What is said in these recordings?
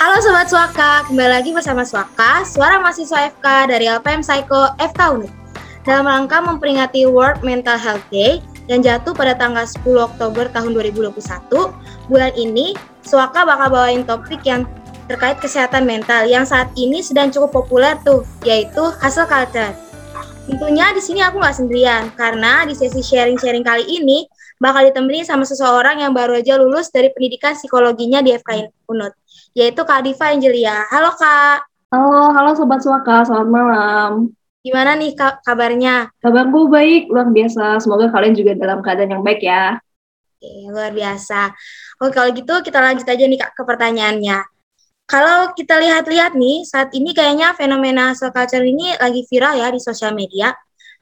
Halo Sobat Suaka, kembali lagi bersama Suaka, suara mahasiswa FK dari LPM Psycho FK Unit. Dalam rangka memperingati World Mental Health Day yang jatuh pada tanggal 10 Oktober tahun 2021, bulan ini Suaka bakal bawain topik yang terkait kesehatan mental yang saat ini sedang cukup populer tuh, yaitu hustle culture. Tentunya di sini aku nggak sendirian, karena di sesi sharing-sharing kali ini bakal ditemani sama seseorang yang baru aja lulus dari pendidikan psikologinya di FK Unut yaitu Kak Diva Angelia. Halo Kak. Halo, halo Sobat Suaka, selamat malam. Gimana nih Kak kabarnya? Kabarku baik, luar biasa. Semoga kalian juga dalam keadaan yang baik ya. Oke, luar biasa. Oke, kalau gitu kita lanjut aja nih Kak ke pertanyaannya. Kalau kita lihat-lihat nih, saat ini kayaknya fenomena hustle culture ini lagi viral ya di sosial media.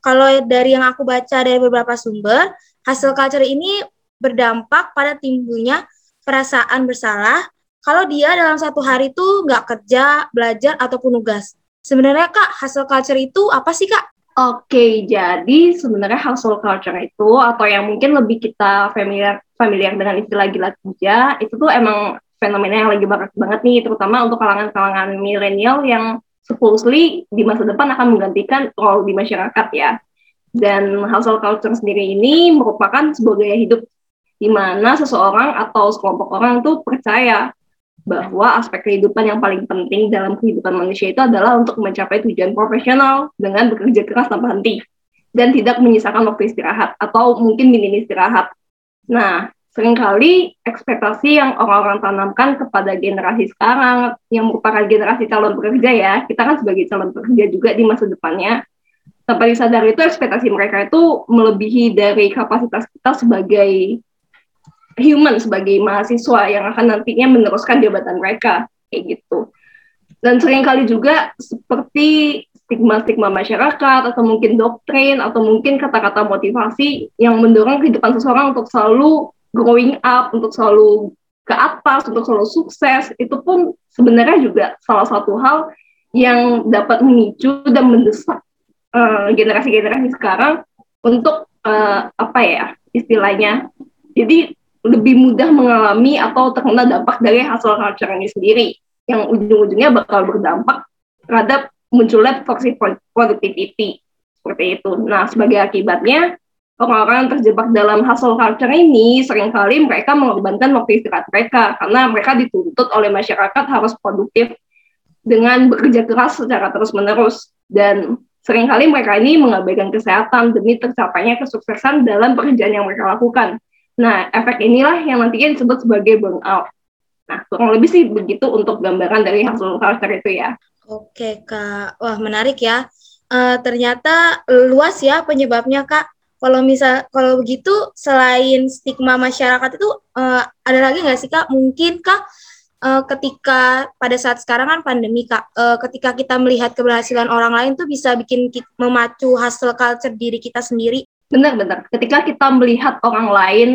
Kalau dari yang aku baca dari beberapa sumber, hustle culture ini berdampak pada timbulnya perasaan bersalah, kalau dia dalam satu hari itu nggak kerja, belajar, ataupun nugas. Sebenarnya Kak, hustle culture itu apa sih Kak? Oke, jadi sebenarnya hustle culture itu atau yang mungkin lebih kita familiar familiar dengan istilah gila kerja, itu tuh emang fenomena yang lagi banget banget nih, terutama untuk kalangan-kalangan milenial yang supposedly di masa depan akan menggantikan role di masyarakat ya. Dan hustle culture sendiri ini merupakan sebuah gaya hidup di mana seseorang atau sekelompok orang tuh percaya bahwa aspek kehidupan yang paling penting dalam kehidupan manusia itu adalah untuk mencapai tujuan profesional dengan bekerja keras tanpa henti dan tidak menyisakan waktu istirahat atau mungkin minim istirahat. Nah, sering kali ekspektasi yang orang-orang tanamkan kepada generasi sekarang yang merupakan generasi calon pekerja ya, kita kan sebagai calon pekerja juga di masa depannya, tanpa disadari itu ekspektasi mereka itu melebihi dari kapasitas kita sebagai human sebagai mahasiswa yang akan nantinya meneruskan jabatan mereka kayak gitu. Dan sering kali juga seperti stigma-stigma masyarakat atau mungkin doktrin atau mungkin kata-kata motivasi yang mendorong kehidupan seseorang untuk selalu growing up, untuk selalu ke atas, untuk selalu sukses, itu pun sebenarnya juga salah satu hal yang dapat memicu dan mendesak uh, generasi-generasi sekarang untuk uh, apa ya istilahnya. Jadi lebih mudah mengalami atau terkena dampak dari hasil culture ini sendiri yang ujung-ujungnya bakal berdampak terhadap munculnya toxic productivity seperti itu. Nah, sebagai akibatnya orang-orang yang terjebak dalam hasil culture ini sering kali mereka mengorbankan waktu istirahat mereka karena mereka dituntut oleh masyarakat harus produktif dengan bekerja keras secara terus-menerus dan sering kali mereka ini mengabaikan kesehatan demi tercapainya kesuksesan dalam pekerjaan yang mereka lakukan. Nah, efek inilah yang nantinya disebut sebagai burnout. Nah, kurang lebih sih begitu untuk gambaran dari hasil culture itu ya. Oke, Kak. Wah, menarik ya. Uh, ternyata luas ya penyebabnya, Kak. Kalau misal kalau begitu selain stigma masyarakat itu uh, ada lagi nggak sih Kak? Mungkin Kak uh, ketika pada saat sekarang kan pandemi Kak, uh, ketika kita melihat keberhasilan orang lain tuh bisa bikin kita, memacu hasil culture diri kita sendiri. Benar-benar. Ketika kita melihat orang lain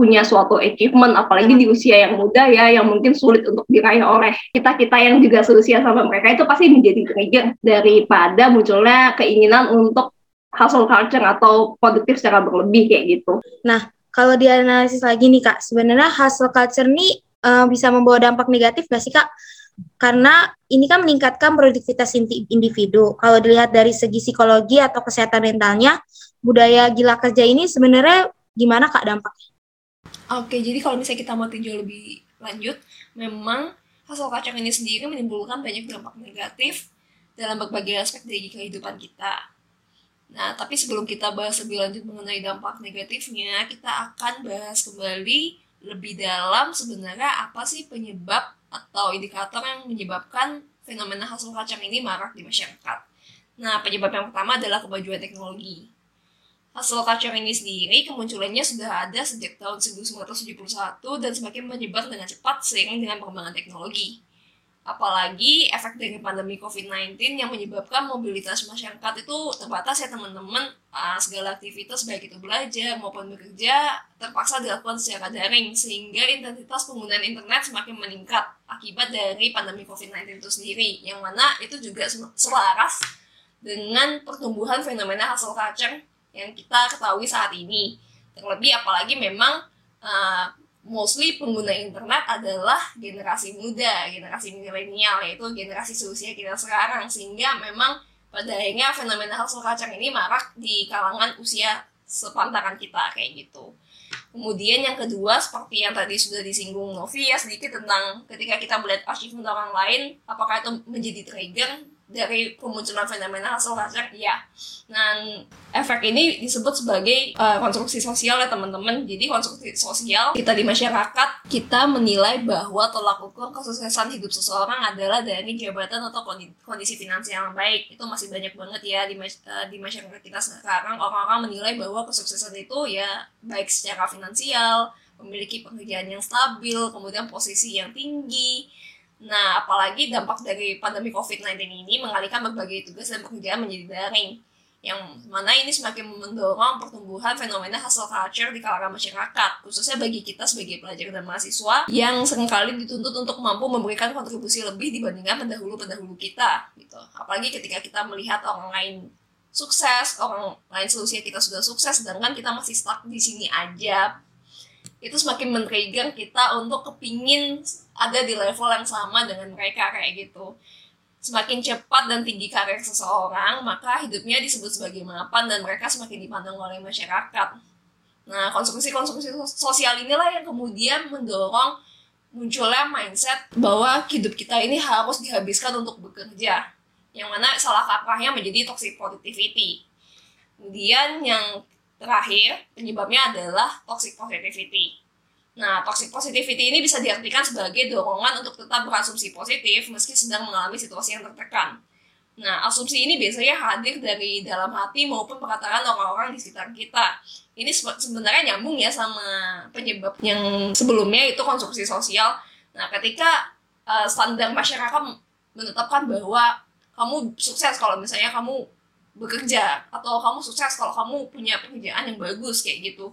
punya suatu achievement apalagi di usia yang muda ya yang mungkin sulit untuk diraih oleh kita kita yang juga seusia sama mereka itu pasti menjadi trigger daripada munculnya keinginan untuk hustle culture atau produktif secara berlebih kayak gitu. Nah kalau dianalisis lagi nih kak sebenarnya hustle culture ini uh, bisa membawa dampak negatif gak sih kak? Karena ini kan meningkatkan produktivitas individu. Kalau dilihat dari segi psikologi atau kesehatan mentalnya, budaya gila kerja ini sebenarnya gimana kak dampaknya? Oke, jadi kalau misalnya kita mau tinjau lebih lanjut, memang hasil kacang ini sendiri menimbulkan banyak dampak negatif dalam berbagai aspek dari kehidupan kita. Nah, tapi sebelum kita bahas lebih lanjut mengenai dampak negatifnya, kita akan bahas kembali lebih dalam sebenarnya apa sih penyebab atau indikator yang menyebabkan fenomena hasil kacang ini marak di masyarakat. Nah, penyebab yang pertama adalah kemajuan teknologi. Hasil kacang ini sendiri kemunculannya sudah ada sejak tahun 1971 dan semakin menyebar dengan cepat seiring dengan perkembangan teknologi. Apalagi efek dari pandemi COVID-19 yang menyebabkan mobilitas masyarakat itu terbatas ya teman-teman. Uh, segala aktivitas baik itu belajar maupun bekerja terpaksa dilakukan secara daring sehingga intensitas penggunaan internet semakin meningkat akibat dari pandemi COVID-19 itu sendiri yang mana itu juga selaras dengan pertumbuhan fenomena hasil kacang yang kita ketahui saat ini. Terlebih apalagi memang uh, mostly pengguna internet adalah generasi muda, generasi milenial, yaitu generasi seusia kita sekarang. Sehingga memang pada akhirnya fenomena hustle culture ini marak di kalangan usia sepantaran kita kayak gitu. Kemudian yang kedua seperti yang tadi sudah disinggung Novi ya sedikit tentang ketika kita melihat achievement orang lain, apakah itu menjadi trigger dari kemunculan fenomena hasil culture ya dan efek ini disebut sebagai uh, konstruksi sosial ya teman-teman. Jadi konstruksi sosial kita di masyarakat kita menilai bahwa tolak ukur kesuksesan hidup seseorang adalah dari jabatan atau kondisi finansial yang baik. Itu masih banyak banget ya di, uh, di masyarakat kita sekarang. Orang-orang menilai bahwa kesuksesan itu ya baik secara finansial memiliki pekerjaan yang stabil kemudian posisi yang tinggi Nah, apalagi dampak dari pandemi COVID-19 ini mengalihkan berbagai tugas dan pekerjaan menjadi daring, yang mana ini semakin mendorong pertumbuhan fenomena hustle culture di kalangan masyarakat, khususnya bagi kita sebagai pelajar dan mahasiswa yang sering kali dituntut untuk mampu memberikan kontribusi lebih dibandingkan pendahulu-pendahulu kita, gitu. Apalagi ketika kita melihat orang lain sukses, orang lain seusia kita sudah sukses, sedangkan kita masih stuck di sini aja, itu semakin men-trigger kita untuk kepingin ada di level yang sama dengan mereka kayak gitu. Semakin cepat dan tinggi karir seseorang maka hidupnya disebut sebagai mapan dan mereka semakin dipandang oleh masyarakat. Nah konsumsi-konsumsi sosial inilah yang kemudian mendorong munculnya mindset bahwa hidup kita ini harus dihabiskan untuk bekerja yang mana salah kaprahnya menjadi toxic positivity. Kemudian yang Terakhir, penyebabnya adalah toxic positivity. Nah, toxic positivity ini bisa diartikan sebagai dorongan untuk tetap berasumsi positif meski sedang mengalami situasi yang tertekan. Nah, asumsi ini biasanya hadir dari dalam hati maupun perkataan orang-orang di sekitar kita. Ini sebenarnya nyambung ya sama penyebab yang sebelumnya itu konsumsi sosial. Nah, ketika uh, standar masyarakat menetapkan bahwa kamu sukses kalau misalnya kamu bekerja atau kamu sukses kalau kamu punya pekerjaan yang bagus kayak gitu.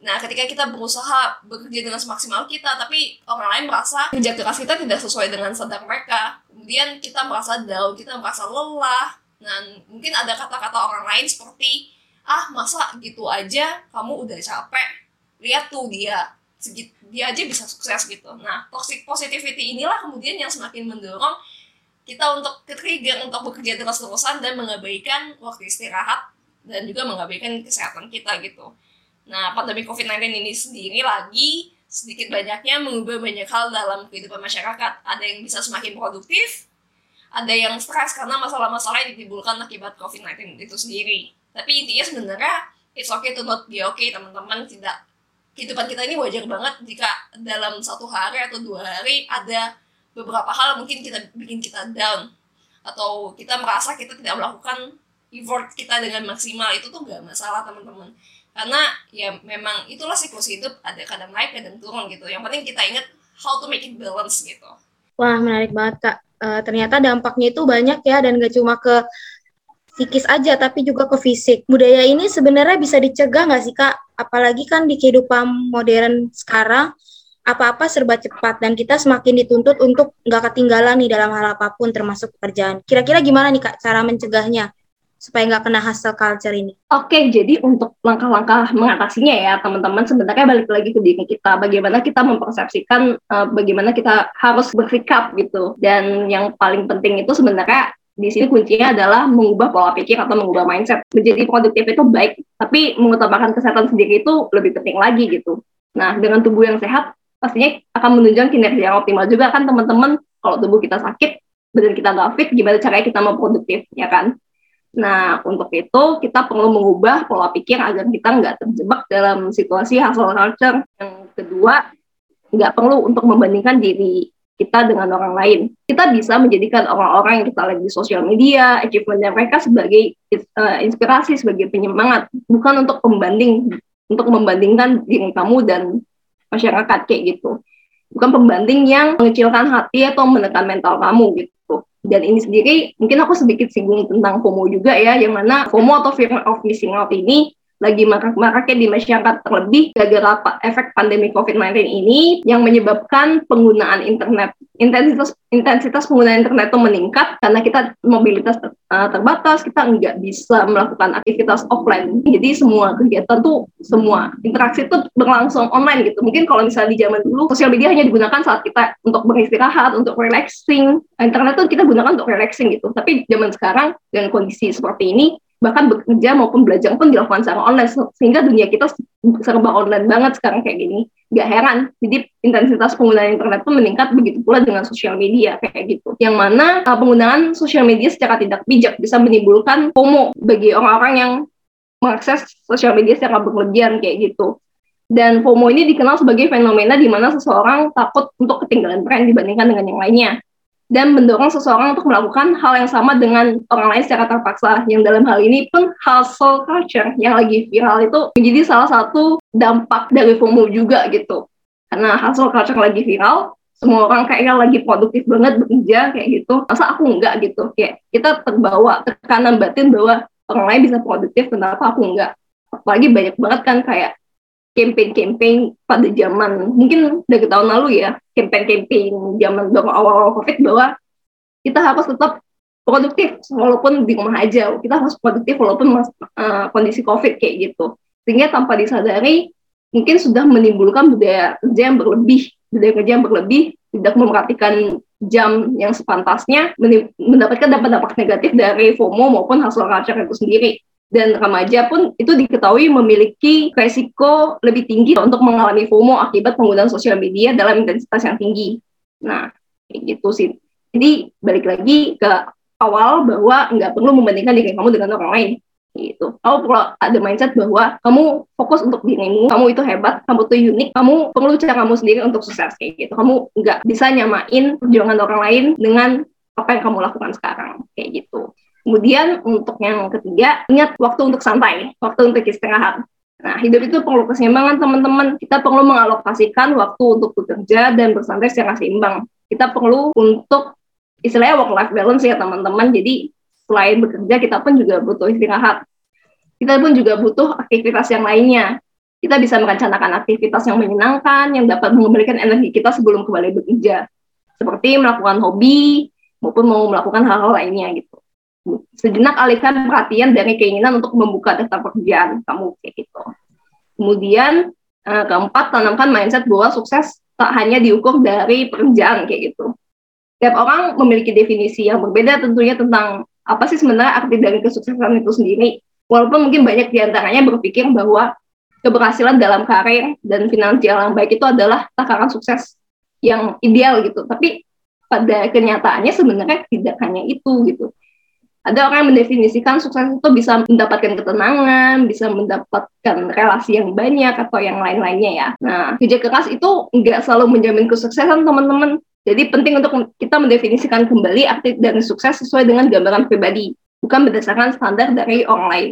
Nah ketika kita berusaha bekerja dengan semaksimal kita tapi orang lain merasa kerja keras kita tidak sesuai dengan standar mereka kemudian kita merasa down kita merasa lelah dan mungkin ada kata-kata orang lain seperti ah masa gitu aja kamu udah capek? Lihat tuh dia dia aja bisa sukses gitu. Nah toxic positivity inilah kemudian yang semakin mendorong kita untuk ke-trigger untuk bekerja terus-terusan dan mengabaikan waktu istirahat dan juga mengabaikan kesehatan kita gitu. Nah, pandemi COVID-19 ini sendiri lagi sedikit banyaknya mengubah banyak hal dalam kehidupan masyarakat. Ada yang bisa semakin produktif, ada yang stres karena masalah-masalah yang ditimbulkan akibat COVID-19 itu sendiri. Tapi intinya sebenarnya it's okay to not be okay, teman-teman. Tidak kehidupan kita ini wajar banget jika dalam satu hari atau dua hari ada beberapa hal mungkin kita bikin kita down. Atau kita merasa kita tidak melakukan effort kita dengan maksimal. Itu tuh gak masalah teman-teman. Karena ya memang itulah siklus hidup. Ada kadang naik kadang turun gitu. Yang penting kita ingat how to make it balance gitu. Wah menarik banget kak. Uh, ternyata dampaknya itu banyak ya. Dan gak cuma ke psikis aja tapi juga ke fisik. Budaya ini sebenarnya bisa dicegah nggak sih kak? Apalagi kan di kehidupan modern sekarang apa-apa serba cepat dan kita semakin dituntut untuk nggak ketinggalan nih dalam hal apa pun termasuk pekerjaan. Kira-kira gimana nih Kak cara mencegahnya supaya nggak kena hustle culture ini? Oke, jadi untuk langkah-langkah mengatasinya ya teman-teman sebenarnya balik lagi ke diri kita. Bagaimana kita mempersepsikan uh, bagaimana kita harus bersikap gitu. Dan yang paling penting itu sebenarnya di sini kuncinya adalah mengubah pola pikir atau mengubah mindset. Menjadi produktif itu baik, tapi mengutamakan kesehatan sendiri itu lebih penting lagi gitu. Nah, dengan tubuh yang sehat, pastinya akan menunjukkan kinerja yang optimal juga kan teman-teman. Kalau tubuh kita sakit badan kita nggak fit gimana caranya kita mau produktif ya kan? Nah untuk itu kita perlu mengubah pola pikir agar kita nggak terjebak dalam situasi hustle culture. Yang kedua nggak perlu untuk membandingkan diri kita dengan orang lain. Kita bisa menjadikan orang-orang yang kita lihat di sosial media, achievement mereka sebagai uh, inspirasi, sebagai penyemangat, bukan untuk pembanding, untuk membandingkan diri kamu dan masyarakat kayak gitu. Bukan pembanding yang mengecilkan hati atau menekan mental kamu gitu. Dan ini sendiri mungkin aku sedikit singgung tentang FOMO juga ya yang mana FOMO atau fear of missing out ini lagi marak-maraknya di masyarakat terlebih gara-gara efek pandemi COVID-19 ini yang menyebabkan penggunaan internet intensitas intensitas penggunaan internet itu meningkat karena kita mobilitas uh, terbatas, kita nggak bisa melakukan aktivitas offline. Jadi semua kegiatan tuh semua interaksi itu berlangsung online gitu. Mungkin kalau misalnya di zaman dulu sosial media hanya digunakan saat kita untuk beristirahat, untuk relaxing. Internet tuh kita gunakan untuk relaxing gitu. Tapi zaman sekarang dengan kondisi seperti ini bahkan bekerja maupun belajar pun dilakukan secara online. Sehingga dunia kita serba online banget sekarang kayak gini. Gak heran jadi intensitas penggunaan internet pun meningkat begitu pula dengan sosial media kayak gitu. Yang mana uh, penggunaan sosial media secara tidak bijak bisa menimbulkan FOMO bagi orang-orang yang mengakses sosial media secara berlebihan kayak gitu. Dan FOMO ini dikenal sebagai fenomena di mana seseorang takut untuk ketinggalan tren dibandingkan dengan yang lainnya dan mendorong seseorang untuk melakukan hal yang sama dengan orang lain secara terpaksa. Yang dalam hal ini pun hustle culture yang lagi viral itu menjadi salah satu dampak dari FOMO juga gitu. Karena hustle culture lagi viral, semua orang kayaknya lagi produktif banget bekerja kayak gitu. Masa aku enggak gitu? Kayak kita terbawa tekanan batin bahwa orang lain bisa produktif, kenapa aku enggak? Apalagi banyak banget kan kayak campaign-campaign pada zaman mungkin dari tahun lalu ya campaign-campaign zaman awal-awal covid bahwa kita harus tetap produktif walaupun di rumah aja. Kita harus produktif walaupun uh, kondisi covid kayak gitu. Sehingga tanpa disadari mungkin sudah menimbulkan budaya kerja yang berlebih. Budaya kerja yang berlebih tidak memperhatikan jam yang sepantasnya mendapatkan dampak-dampak negatif dari FOMO maupun hasil culture itu sendiri dan remaja pun itu diketahui memiliki resiko lebih tinggi untuk mengalami FOMO akibat penggunaan sosial media dalam intensitas yang tinggi. Nah, gitu sih. Jadi balik lagi ke awal bahwa nggak perlu membandingkan diri kamu dengan orang lain. Gitu. Kamu perlu ada mindset bahwa kamu fokus untuk dirimu, kamu itu hebat, kamu tuh unik, kamu perlu cara kamu sendiri untuk sukses kayak gitu. Kamu nggak bisa nyamain perjuangan orang lain dengan apa yang kamu lakukan sekarang kayak gitu. Kemudian untuk yang ketiga, ingat waktu untuk santai, waktu untuk istirahat. Nah, hidup itu perlu keseimbangan teman-teman. Kita perlu mengalokasikan waktu untuk bekerja dan bersantai secara seimbang. Kita perlu untuk istilahnya work life balance ya teman-teman. Jadi selain bekerja kita pun juga butuh istirahat. Kita pun juga butuh aktivitas yang lainnya. Kita bisa merencanakan aktivitas yang menyenangkan yang dapat mengembalikan energi kita sebelum kembali bekerja. Seperti melakukan hobi maupun mau melakukan hal-hal lainnya gitu sejenak alihkan perhatian dari keinginan untuk membuka daftar pekerjaan kamu kayak gitu. Kemudian uh, keempat tanamkan mindset bahwa sukses tak hanya diukur dari pekerjaan kayak gitu. Setiap orang memiliki definisi yang berbeda tentunya tentang apa sih sebenarnya arti dari kesuksesan itu sendiri. Walaupun mungkin banyak di antaranya berpikir bahwa keberhasilan dalam karir dan finansial yang baik itu adalah takaran sukses yang ideal gitu. Tapi pada kenyataannya sebenarnya tidak hanya itu gitu ada orang yang mendefinisikan sukses itu bisa mendapatkan ketenangan, bisa mendapatkan relasi yang banyak atau yang lain-lainnya ya. Nah, kerja keras itu nggak selalu menjamin kesuksesan teman-teman. Jadi penting untuk kita mendefinisikan kembali arti dan sukses sesuai dengan gambaran pribadi, bukan berdasarkan standar dari orang lain.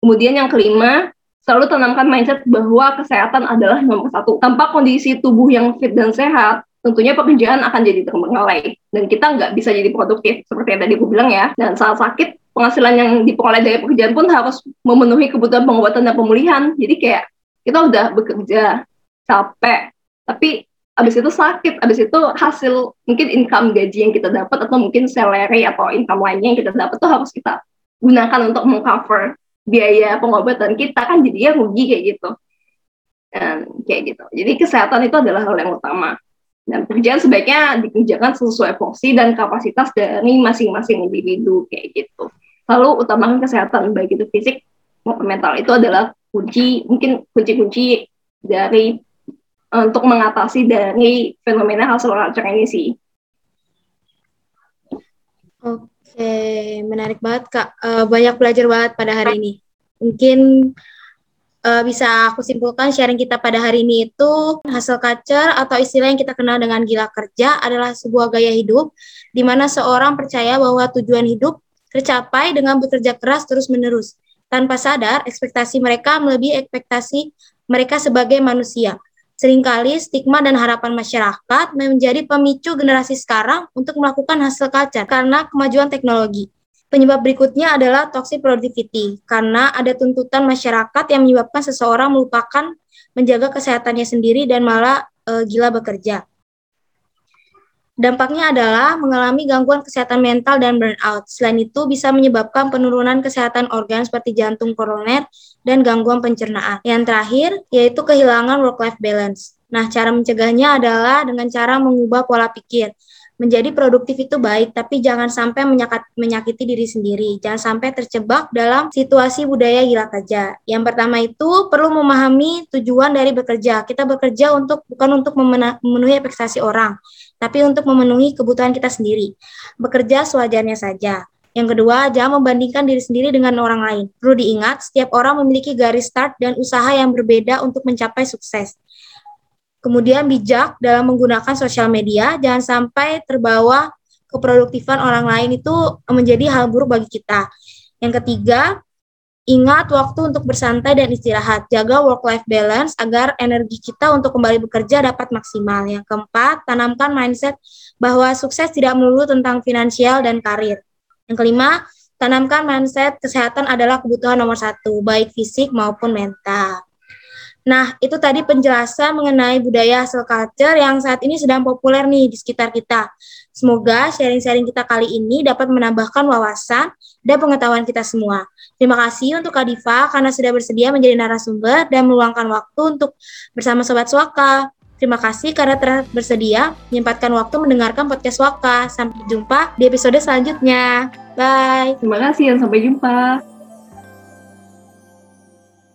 Kemudian yang kelima, selalu tanamkan mindset bahwa kesehatan adalah nomor satu. Tanpa kondisi tubuh yang fit dan sehat, tentunya pekerjaan akan jadi terbengkalai dan kita nggak bisa jadi produktif seperti yang tadi aku bilang ya. Dan saat sakit penghasilan yang diperoleh dari pekerjaan pun harus memenuhi kebutuhan pengobatan dan pemulihan. Jadi kayak kita udah bekerja capek tapi abis itu sakit abis itu hasil mungkin income gaji yang kita dapat atau mungkin salary atau income lainnya yang kita dapat tuh harus kita gunakan untuk mengcover biaya pengobatan kita kan jadinya rugi kayak gitu. Dan kayak gitu. Jadi kesehatan itu adalah hal yang utama dan pekerjaan sebaiknya dikerjakan sesuai fungsi dan kapasitas dari masing-masing individu kayak gitu. Lalu utamakan kesehatan baik itu fisik maupun mental itu adalah kunci mungkin kunci-kunci dari eh, untuk mengatasi dari fenomena hasil culture ini sih. Oke, menarik banget kak. Uh, banyak belajar banget pada hari ini. Mungkin uh, bisa aku simpulkan sharing kita pada hari ini itu hasil culture atau istilah yang kita kenal dengan gila kerja adalah sebuah gaya hidup di mana seorang percaya bahwa tujuan hidup tercapai dengan bekerja keras terus-menerus. Tanpa sadar, ekspektasi mereka melebihi ekspektasi mereka sebagai manusia. Seringkali stigma dan harapan masyarakat menjadi pemicu generasi sekarang untuk melakukan hasil culture karena kemajuan teknologi. Penyebab berikutnya adalah toxic productivity, karena ada tuntutan masyarakat yang menyebabkan seseorang melupakan menjaga kesehatannya sendiri dan malah e, gila bekerja. Dampaknya adalah mengalami gangguan kesehatan mental dan burnout. Selain itu, bisa menyebabkan penurunan kesehatan organ seperti jantung koroner dan gangguan pencernaan. Yang terakhir, yaitu kehilangan work-life balance. Nah, cara mencegahnya adalah dengan cara mengubah pola pikir menjadi produktif itu baik, tapi jangan sampai menyakat, menyakiti diri sendiri. Jangan sampai terjebak dalam situasi budaya gila kerja. Yang pertama itu perlu memahami tujuan dari bekerja. Kita bekerja untuk bukan untuk memenuhi ekspektasi orang, tapi untuk memenuhi kebutuhan kita sendiri. Bekerja sewajarnya saja. Yang kedua, jangan membandingkan diri sendiri dengan orang lain. Perlu diingat, setiap orang memiliki garis start dan usaha yang berbeda untuk mencapai sukses. Kemudian bijak dalam menggunakan sosial media, jangan sampai terbawa keproduktifan orang lain itu menjadi hal buruk bagi kita. Yang ketiga, ingat waktu untuk bersantai dan istirahat. Jaga work-life balance agar energi kita untuk kembali bekerja dapat maksimal. Yang keempat, tanamkan mindset bahwa sukses tidak melulu tentang finansial dan karir. Yang kelima, tanamkan mindset kesehatan adalah kebutuhan nomor satu, baik fisik maupun mental. Nah, itu tadi penjelasan mengenai budaya hustle culture yang saat ini sedang populer nih di sekitar kita. Semoga sharing-sharing kita kali ini dapat menambahkan wawasan dan pengetahuan kita semua. Terima kasih untuk Kak Diva karena sudah bersedia menjadi narasumber dan meluangkan waktu untuk bersama Sobat Swaka. Terima kasih karena telah bersedia menyempatkan waktu mendengarkan podcast Waka. Sampai jumpa di episode selanjutnya. Bye. Terima kasih dan sampai jumpa.